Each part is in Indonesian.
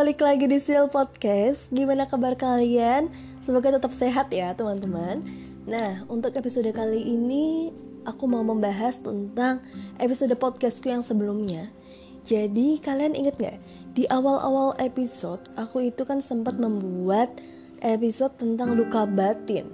balik lagi di Sil Podcast. Gimana kabar kalian? Semoga tetap sehat ya, teman-teman. Nah, untuk episode kali ini aku mau membahas tentang episode podcastku yang sebelumnya. Jadi, kalian inget gak? Di awal-awal episode, aku itu kan sempat membuat episode tentang luka batin.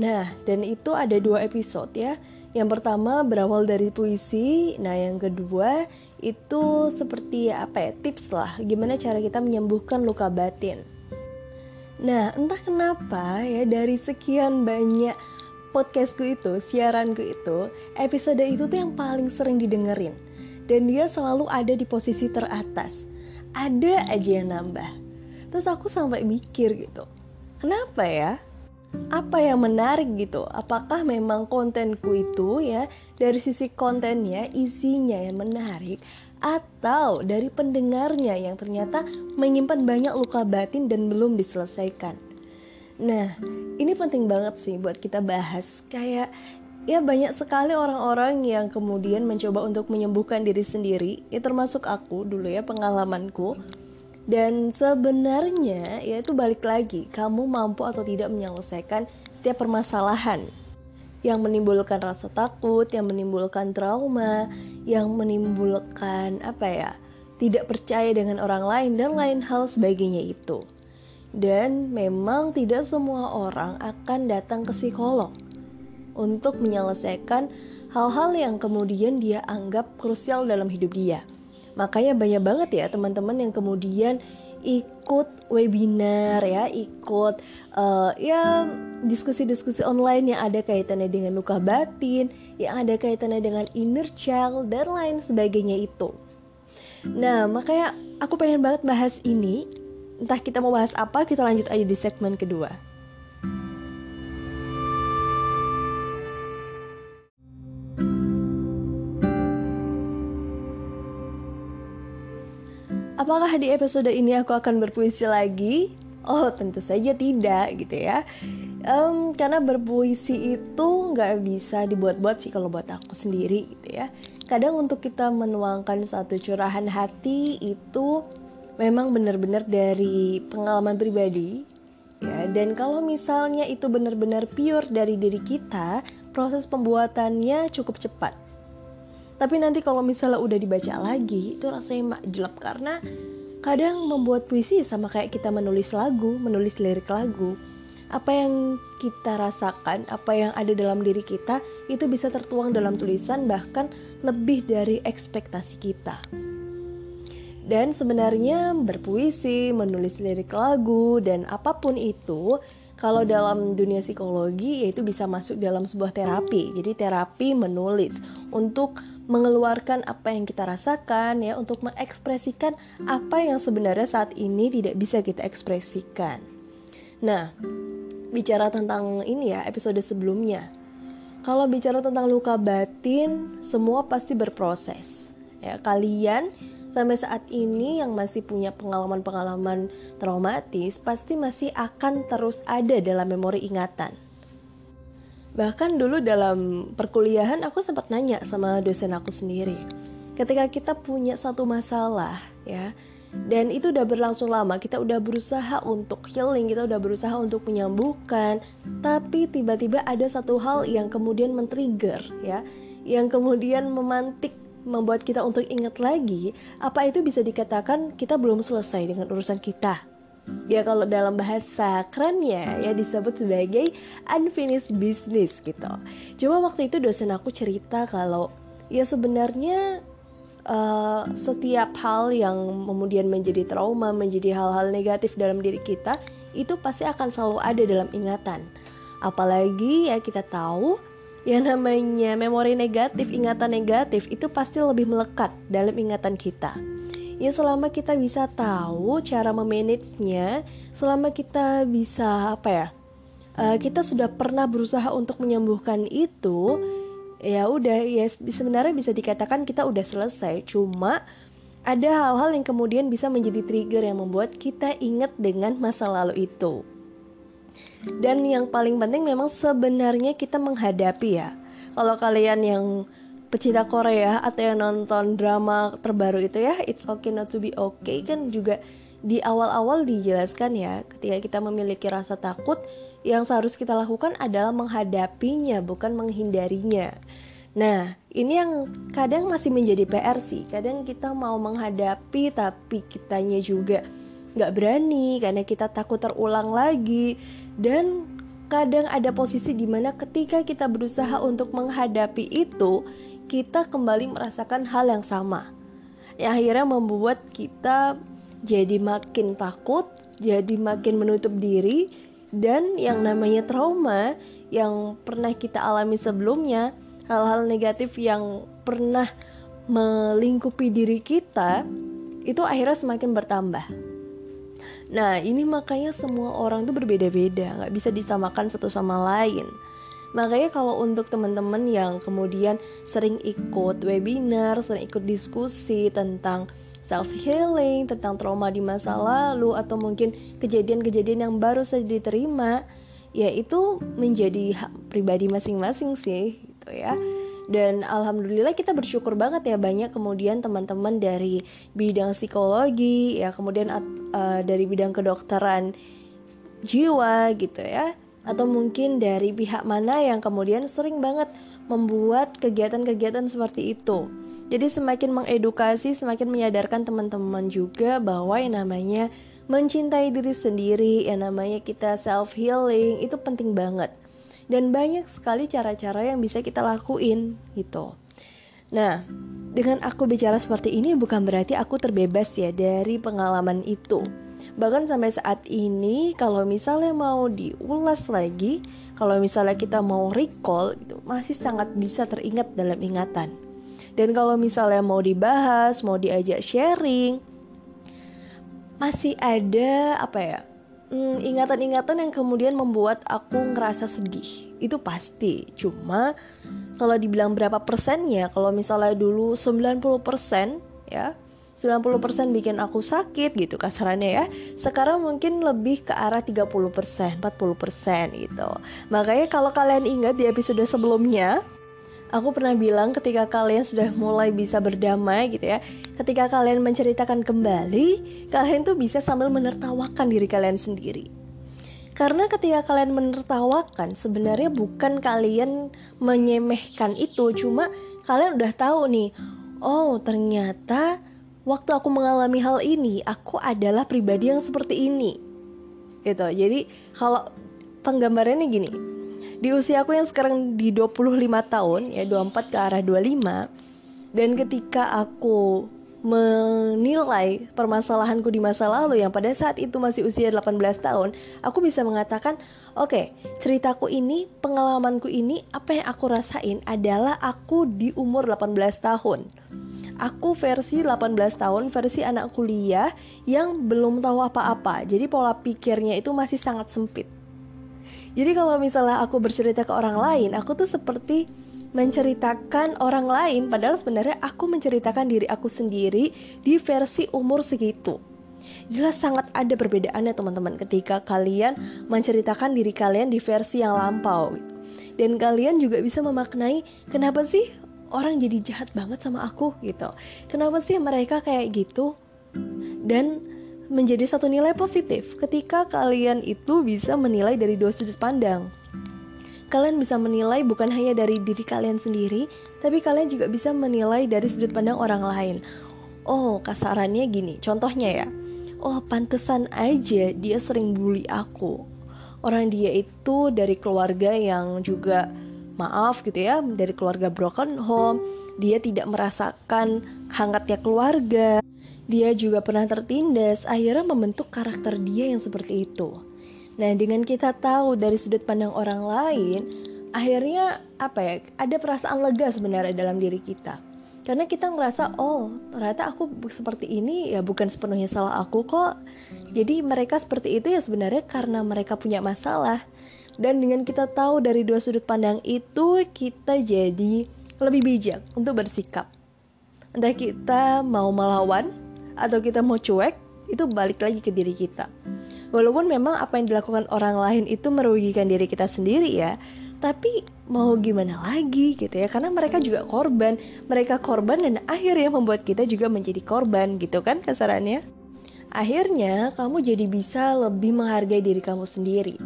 Nah, dan itu ada dua episode ya. Yang pertama berawal dari puisi, nah yang kedua itu seperti apa ya tips lah gimana cara kita menyembuhkan luka batin. Nah entah kenapa ya dari sekian banyak podcastku itu, siaranku itu, episode itu tuh yang paling sering didengerin dan dia selalu ada di posisi teratas. Ada aja yang nambah. Terus aku sampai mikir gitu, kenapa ya? Apa yang menarik gitu? Apakah memang kontenku itu ya dari sisi kontennya isinya yang menarik atau dari pendengarnya yang ternyata menyimpan banyak luka batin dan belum diselesaikan? Nah ini penting banget sih buat kita bahas. Kayak ya banyak sekali orang-orang yang kemudian mencoba untuk menyembuhkan diri sendiri. Ya termasuk aku dulu ya pengalamanku dan sebenarnya ya itu balik lagi, kamu mampu atau tidak menyelesaikan setiap permasalahan yang menimbulkan rasa takut, yang menimbulkan trauma, yang menimbulkan apa ya? tidak percaya dengan orang lain dan lain hal sebagainya itu. Dan memang tidak semua orang akan datang ke psikolog untuk menyelesaikan hal-hal yang kemudian dia anggap krusial dalam hidup dia. Makanya banyak banget ya teman-teman yang kemudian ikut webinar ya, ikut uh, ya diskusi-diskusi online yang ada kaitannya dengan luka batin, yang ada kaitannya dengan inner child dan lain sebagainya itu. Nah, makanya aku pengen banget bahas ini. Entah kita mau bahas apa, kita lanjut aja di segmen kedua. Apakah di episode ini aku akan berpuisi lagi? Oh tentu saja tidak gitu ya. Um, Karena berpuisi itu nggak bisa dibuat-buat sih kalau buat aku sendiri gitu ya. Kadang untuk kita menuangkan satu curahan hati itu memang benar-benar dari pengalaman pribadi ya. Dan kalau misalnya itu benar-benar pure dari diri kita proses pembuatannya cukup cepat tapi nanti kalau misalnya udah dibaca lagi itu rasanya mak jelek karena kadang membuat puisi sama kayak kita menulis lagu menulis lirik lagu apa yang kita rasakan, apa yang ada dalam diri kita itu bisa tertuang dalam tulisan bahkan lebih dari ekspektasi kita. Dan sebenarnya berpuisi, menulis lirik lagu dan apa pun itu kalau dalam dunia psikologi yaitu bisa masuk dalam sebuah terapi. Jadi terapi menulis untuk mengeluarkan apa yang kita rasakan ya untuk mengekspresikan apa yang sebenarnya saat ini tidak bisa kita ekspresikan. Nah, bicara tentang ini ya episode sebelumnya. Kalau bicara tentang luka batin, semua pasti berproses. Ya, kalian sampai saat ini yang masih punya pengalaman-pengalaman traumatis pasti masih akan terus ada dalam memori ingatan Bahkan dulu dalam perkuliahan aku sempat nanya sama dosen aku sendiri. Ketika kita punya satu masalah ya, dan itu udah berlangsung lama, kita udah berusaha untuk healing, kita udah berusaha untuk menyembuhkan, tapi tiba-tiba ada satu hal yang kemudian men-trigger ya, yang kemudian memantik membuat kita untuk ingat lagi, apa itu bisa dikatakan kita belum selesai dengan urusan kita ya kalau dalam bahasa kerennya ya disebut sebagai unfinished business gitu. Cuma waktu itu dosen aku cerita kalau ya sebenarnya uh, setiap hal yang kemudian menjadi trauma, menjadi hal-hal negatif dalam diri kita itu pasti akan selalu ada dalam ingatan. Apalagi ya kita tahu yang namanya memori negatif, ingatan negatif itu pasti lebih melekat dalam ingatan kita ya selama kita bisa tahu cara memanagenya selama kita bisa apa ya uh, kita sudah pernah berusaha untuk menyembuhkan itu ya udah ya sebenarnya bisa dikatakan kita udah selesai. Cuma ada hal-hal yang kemudian bisa menjadi trigger yang membuat kita ingat dengan masa lalu itu. Dan yang paling penting memang sebenarnya kita menghadapi ya. Kalau kalian yang pecinta Korea atau yang nonton drama terbaru itu ya It's Okay Not to Be Okay kan juga di awal-awal dijelaskan ya, ketika kita memiliki rasa takut, yang seharus kita lakukan adalah menghadapinya, bukan menghindarinya. Nah, ini yang kadang masih menjadi PR sih. Kadang kita mau menghadapi, tapi kitanya juga nggak berani karena kita takut terulang lagi. Dan kadang ada posisi di mana ketika kita berusaha untuk menghadapi itu, kita kembali merasakan hal yang sama. Yang akhirnya membuat kita jadi makin takut, jadi makin menutup diri, dan yang namanya trauma yang pernah kita alami sebelumnya, hal-hal negatif yang pernah melingkupi diri kita, itu akhirnya semakin bertambah. Nah, ini makanya semua orang itu berbeda-beda, nggak bisa disamakan satu sama lain. Makanya kalau untuk teman-teman yang kemudian sering ikut webinar, sering ikut diskusi tentang self healing, tentang trauma di masa lalu atau mungkin kejadian-kejadian yang baru saja diterima, ya itu menjadi hak pribadi masing-masing sih gitu ya. Dan alhamdulillah kita bersyukur banget ya banyak kemudian teman-teman dari bidang psikologi ya kemudian uh, dari bidang kedokteran jiwa gitu ya atau mungkin dari pihak mana yang kemudian sering banget membuat kegiatan-kegiatan seperti itu jadi semakin mengedukasi, semakin menyadarkan teman-teman juga bahwa yang namanya mencintai diri sendiri, yang namanya kita self healing itu penting banget. Dan banyak sekali cara-cara yang bisa kita lakuin gitu. Nah, dengan aku bicara seperti ini bukan berarti aku terbebas ya dari pengalaman itu. Bahkan sampai saat ini kalau misalnya mau diulas lagi, kalau misalnya kita mau recall itu masih sangat bisa teringat dalam ingatan. Dan kalau misalnya mau dibahas, mau diajak sharing, masih ada apa ya? ingatan hmm, ingatan-ingatan yang kemudian membuat aku ngerasa sedih. Itu pasti. Cuma kalau dibilang berapa persennya, kalau misalnya dulu 90% ya, 90% bikin aku sakit gitu kasarannya ya. Sekarang mungkin lebih ke arah 30% 40% gitu. Makanya kalau kalian ingat di episode sebelumnya Aku pernah bilang ketika kalian sudah mulai bisa berdamai gitu ya Ketika kalian menceritakan kembali Kalian tuh bisa sambil menertawakan diri kalian sendiri. Karena ketika kalian menertawakan Sebenarnya bukan kalian menyemehkan itu Cuma kalian udah tahu nih Oh ternyata waktu aku mengalami hal ini Aku adalah pribadi yang seperti ini. Gitu. Jadi kalau penggambarannya gini. Di usia aku yang sekarang di 25 tahun ya 24 ke arah 25 dan ketika aku menilai permasalahanku di masa lalu yang pada saat itu masih usia 18 tahun, aku bisa mengatakan, oke, okay, ceritaku ini, pengalamanku ini, apa yang aku rasain adalah aku di umur 18 tahun. Aku versi 18 tahun, versi anak kuliah yang belum tahu apa-apa. Jadi pola pikirnya itu masih sangat sempit. Jadi kalau misalnya aku bercerita ke orang lain, aku tuh seperti menceritakan orang lain padahal sebenarnya aku menceritakan diri aku sendiri di versi umur segitu. Jelas sangat ada perbedaannya teman-teman ketika kalian menceritakan diri kalian di versi yang lampau Dan kalian juga bisa memaknai kenapa sih orang jadi jahat banget sama aku gitu. Kenapa sih mereka kayak gitu? Dan menjadi satu nilai positif ketika kalian itu bisa menilai dari dua sudut pandang. Kalian bisa menilai bukan hanya dari diri kalian sendiri, tapi kalian juga bisa menilai dari sudut pandang orang lain. Oh, kasarannya gini, contohnya ya. Oh, pantesan aja dia sering bully aku. Orang dia itu dari keluarga yang juga maaf gitu ya, dari keluarga broken home, dia tidak merasakan hangatnya keluarga dia juga pernah tertindas, akhirnya membentuk karakter dia yang seperti itu. Nah, dengan kita tahu dari sudut pandang orang lain, akhirnya apa ya? Ada perasaan lega sebenarnya dalam diri kita. Karena kita ngerasa, oh ternyata aku seperti ini ya bukan sepenuhnya salah aku kok. Jadi mereka seperti itu ya sebenarnya karena mereka punya masalah. Dan dengan kita tahu dari dua sudut pandang itu, kita jadi lebih bijak untuk bersikap. Entah kita mau melawan atau kita mau cuek itu balik lagi ke diri kita walaupun memang apa yang dilakukan orang lain itu merugikan diri kita sendiri ya tapi mau gimana lagi gitu ya karena mereka juga korban mereka korban dan akhirnya membuat kita juga menjadi korban gitu kan kasarannya Akhirnya kamu jadi bisa lebih menghargai diri kamu sendiri.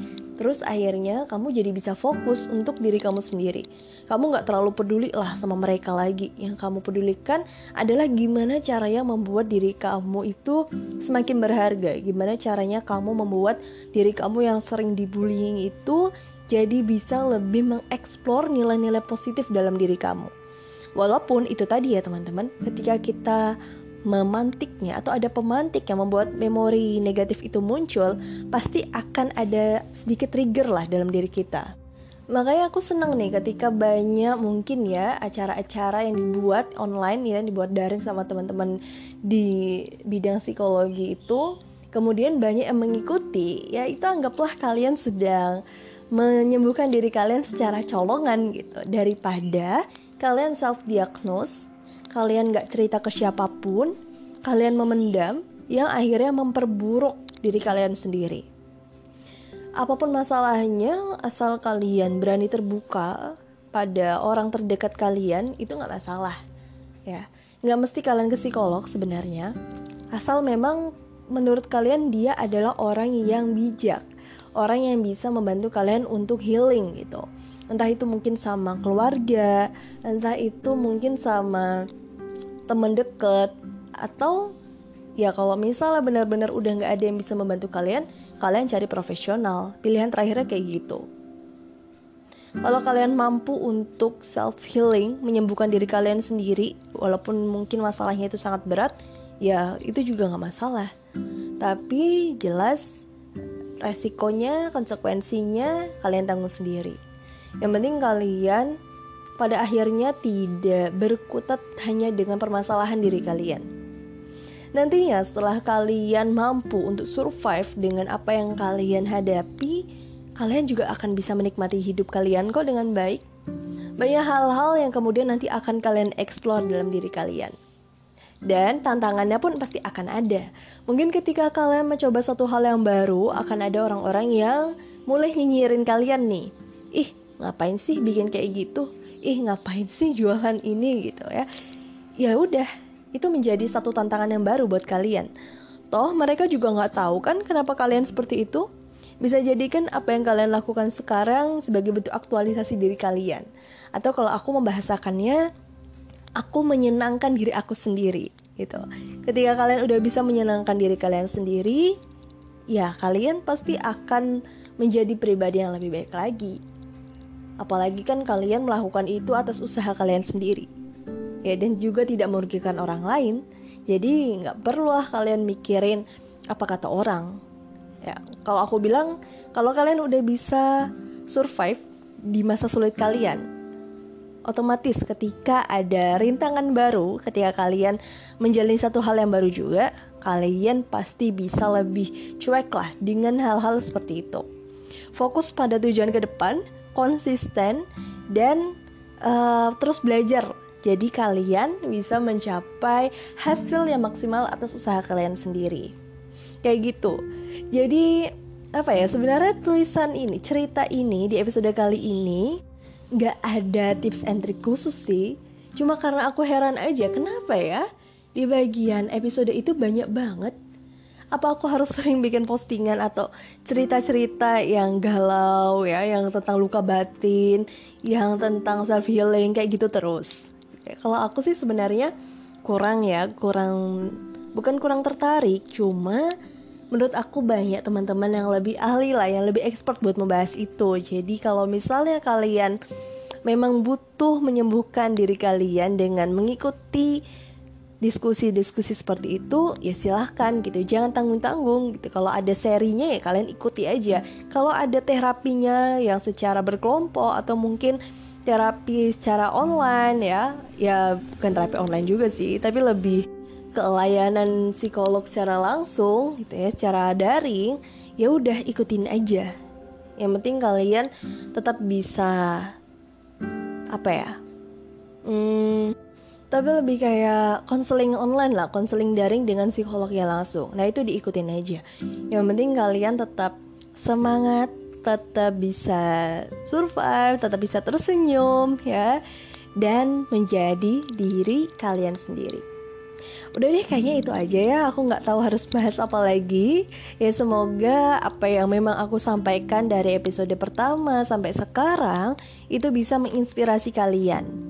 Terus akhirnya kamu jadi bisa fokus untuk diri kamu sendiri. Kamu gak terlalu peduli lah sama mereka lagi. Yang kamu pedulikan adalah gimana caranya membuat diri kamu itu semakin berharga. Gimana caranya kamu membuat diri kamu yang sering dibullying itu jadi bisa lebih mengeksplor nilai-nilai positif dalam diri kamu. Walaupun itu tadi ya teman-teman, ketika kita memantiknya atau ada pemantik yang membuat memori negatif itu muncul, pasti akan ada sedikit trigger lah dalam diri kita. Makanya aku seneng nih ketika banyak mungkin ya acara-acara yang dibuat online ya, dibuat daring sama teman-teman di bidang psikologi itu, kemudian banyak yang mengikuti, ya itu anggaplah kalian sedang menyembuhkan diri kalian secara colongan gitu daripada kalian self diagnose kalian gak cerita ke siapa pun, kalian memendam, yang akhirnya memperburuk diri kalian sendiri. Apa pun masalahnya, asal kalian berani terbuka pada orang terdekat kalian, itu gak masalah. Ya, nggak mesti kalian ke psikolog sebenarnya, asal memang menurut kalian dia adalah orang yang bijak, orang yang bisa membantu kalian untuk healing gitu entah itu mungkin sama keluarga, entah itu mungkin sama teman deket atau ya kalau misalnya benar-benar udah nggak ada yang bisa membantu kalian, kalian cari profesional. Pilihan terakhirnya kayak gitu. Kalau kalian mampu untuk self healing, menyembuhkan diri kalian sendiri, walaupun mungkin masalahnya itu sangat berat, ya itu juga nggak masalah. Tapi jelas resikonya, konsekuensinya kalian tanggung sendiri. Yang penting kalian pada akhirnya tidak berkutat hanya dengan permasalahan diri kalian. Nantinya setelah kalian mampu untuk survive dengan apa yang kalian hadapi, kalian juga akan bisa menikmati hidup kalian kok dengan baik. Banyak hal-hal yang kemudian nanti akan kalian explore dalam diri kalian. Dan tantangannya pun pasti akan ada. Mungkin ketika kalian mencoba satu hal yang baru, akan ada orang-orang yang mulai nyinyirin kalian nih. Ih, ngapain sih bikin kayak gitu ih ngapain sih jualan ini? gitu ya. Ya udah itu menjadi satu tantangan yang baru buat kalian. Toh mereka juga nggak tahu kan kenapa kalian seperti itu? Bisa jadikan apa yang kalian lakukan sekarang sebagai bentuk aktualisasi diri kalian. Atau kalau aku membahasakannya aku menyenangkan diri aku sendiri gitu. Ketika kalian udah bisa menyenangkan diri kalian sendiri ya kalian pasti akan menjadi pribadi yang lebih baik lagi Apalagi kan kalian melakukan itu atas usaha kalian sendiri. Ya dan juga tidak merugikan orang lain. Jadi nggak perlulah kalian mikirin apa kata orang. Ya, kalau aku bilang kalau kalian udah bisa survive di masa sulit kalian, otomatis ketika ada rintangan baru, ketika kalian menjalani satu hal yang baru juga, kalian pasti bisa lebih cuek lah dengan hal-hal seperti itu. Fokus pada tujuan ke depan, konsisten dan uh, terus belajar. Jadi kalian bisa mencapai hasil yang maksimal atas usaha kalian sendiri. Kayak gitu. Jadi apa ya sebenarnya tulisan ini, cerita ini di episode kali ini nggak ada tips and trick khusus sih. Cuma karena aku heran aja kenapa ya di bagian episode itu banyak banget apa aku harus sering bikin postingan atau cerita-cerita yang galau ya yang tentang luka batin yang tentang self healing kayak gitu terus. Ya, kalau aku sih sebenarnya kurang ya kurang bukan kurang tertarik cuma menurut aku banyak teman-teman yang lebih ahli lah yang lebih expert buat membahas itu. Jadi kalau misalnya kalian memang butuh menyembuhkan diri kalian dengan mengikuti diskusi-diskusi seperti itu ya silahkan gitu. Jangan tanggung-tanggung gitu. Kalau ada serinya ya kalian ikuti aja. Kalau ada terapinya yang secara berkelompok atau mungkin terapi secara online ya ya bukan terapi online juga sih tapi lebih ke layanan psikolog secara langsung gitu ya secara daring ya udah ikutin aja. Yang penting kalian tetap bisa apa ya hmm, tapi lebih kayak konseling online lah, konseling daring dengan psikolognya langsung. Nah itu diikutin aja. Yang penting kalian tetap semangat, tetap bisa survive, tetap bisa tersenyum ya, dan menjadi diri kalian sendiri. Udah deh kayaknya itu aja ya Aku nggak tahu harus bahas apa lagi Ya semoga apa yang memang aku sampaikan dari episode pertama sampai sekarang Itu bisa menginspirasi kalian